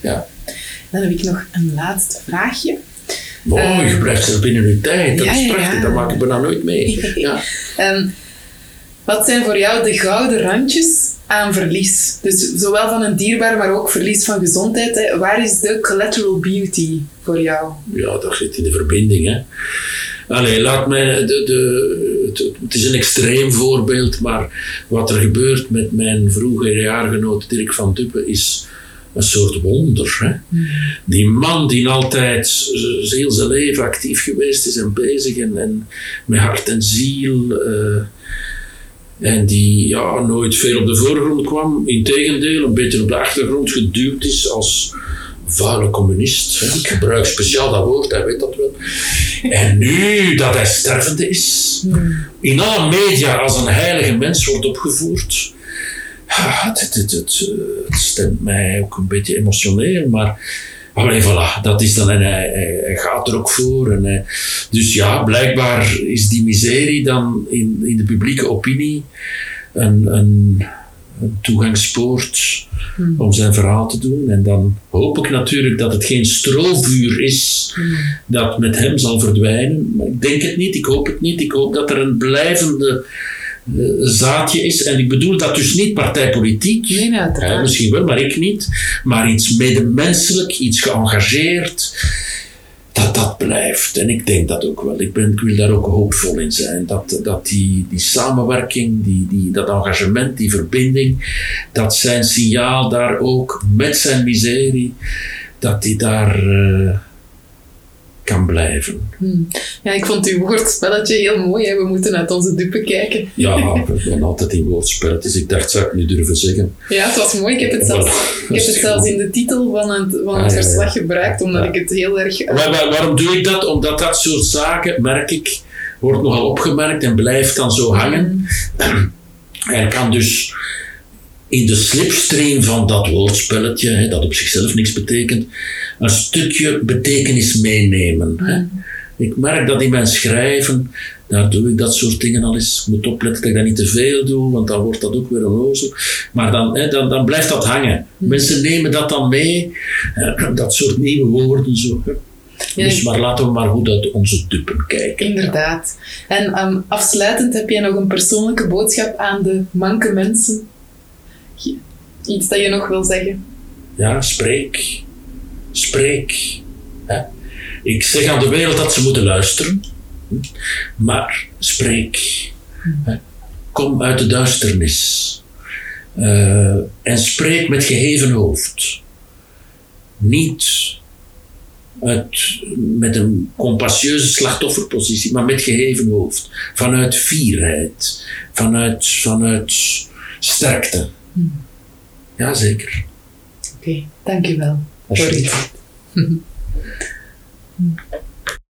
Ja. Dan heb ik nog een laatste vraagje. Mooi, Ehm, je blijft er binnen uw tijd. Dat ja, is prachtig, ja. dat maak ik bijna nooit mee. Ja. Ehm, wat zijn voor jou de gouden randjes aan verlies? Dus zowel van een dierbaar, maar ook verlies van gezondheid. Hè. Waar is de collateral beauty voor jou? ja, dat zit in de verbinding. Hè. Allee, laat mij. De, de, het, het is een extreem voorbeeld, maar wat er gebeurt met mijn vroegere jaargenoot Dirk van Duppen is een soort wonder. Hè. Die man die altijd heel zijn leven actief geweest is en bezig en, en met hart en ziel. eh, en die ja, nooit veel op de voorgrond kwam, integendeel, een beetje op de achtergrond geduwd is als vuile communist. hè. Ik gebruik speciaal dat woord, hij weet dat wel. En nu dat hij stervende is, in alle media als een heilige mens wordt opgevoerd. Ah, Het, het, het, het, stemt mij ook een beetje emotioneel, maar alleen voilà, dat is dan, en hij, hij, hij gaat er ook voor. En hij, dus ja, blijkbaar is die miserie dan in, in de publieke opinie een, een, een toegangspoort om zijn verhaal te doen. En dan hoop ik natuurlijk dat het geen strovuur is dat met hem zal verdwijnen. Maar ik denk het niet, ik hoop het niet. Ik hoop dat er een blijvende eh, zaadje is. En ik bedoel dat dus niet partijpolitiek. Nee, nee. Ja, misschien wel, maar ik niet. Maar iets medemenselijk, iets geëngageerd. Dat dat blijft. En ik denk dat ook wel. Ik, ben, ik wil daar ook hoopvol in zijn. Dat, dat die, die samenwerking, die, die, dat engagement, die verbinding, dat zijn signaal daar ook met zijn miserie, dat die daar eh, kan blijven. Hmm. Ja, ik vond uw woordspelletje heel mooi. Hè. We moeten uit onze dupe kijken. Ja, ik ben altijd in woordspel. Dus ik dacht, zou ik nu durven zeggen? Ja, het was mooi. Ik heb het zelfs, ik heb het zelfs in de titel van het, van Ah, het ja, ja. verslag gebruikt, omdat Ja. ik het heel erg... Waar- waar- waarom doe ik dat? Omdat dat soort zaken, merk ik, wordt nogal opgemerkt en blijft dan zo hangen. En kan dus in de slipstream van dat woordspelletje, hè, dat op zichzelf niks betekent, een stukje betekenis meenemen. Hè. Ik merk dat in mijn schrijven, daar doe ik dat soort dingen al eens. Ik moet opletten dat ik dat niet te veel doe, want dan wordt dat ook weer een. Maar dan, hè, dan, dan blijft dat hangen. Mensen nemen dat dan mee, hè, dat soort nieuwe woorden. Zo. Ja, Dus maar laten we maar goed uit onze duppen kijken. Inderdaad. En ehm, afsluitend heb jij nog een persoonlijke boodschap aan de manke mensen? Iets dat je nog wil zeggen? Ja, spreek. Spreek. Ik zeg aan de wereld dat ze moeten luisteren. Maar spreek. Kom uit de duisternis. Eh, en spreek met geheven hoofd. Niet met een compassieuze slachtofferpositie, maar met geheven hoofd. Vanuit fierheid. Vanuit, vanuit sterkte. Jazeker. Oké, dankjewel. voor dit.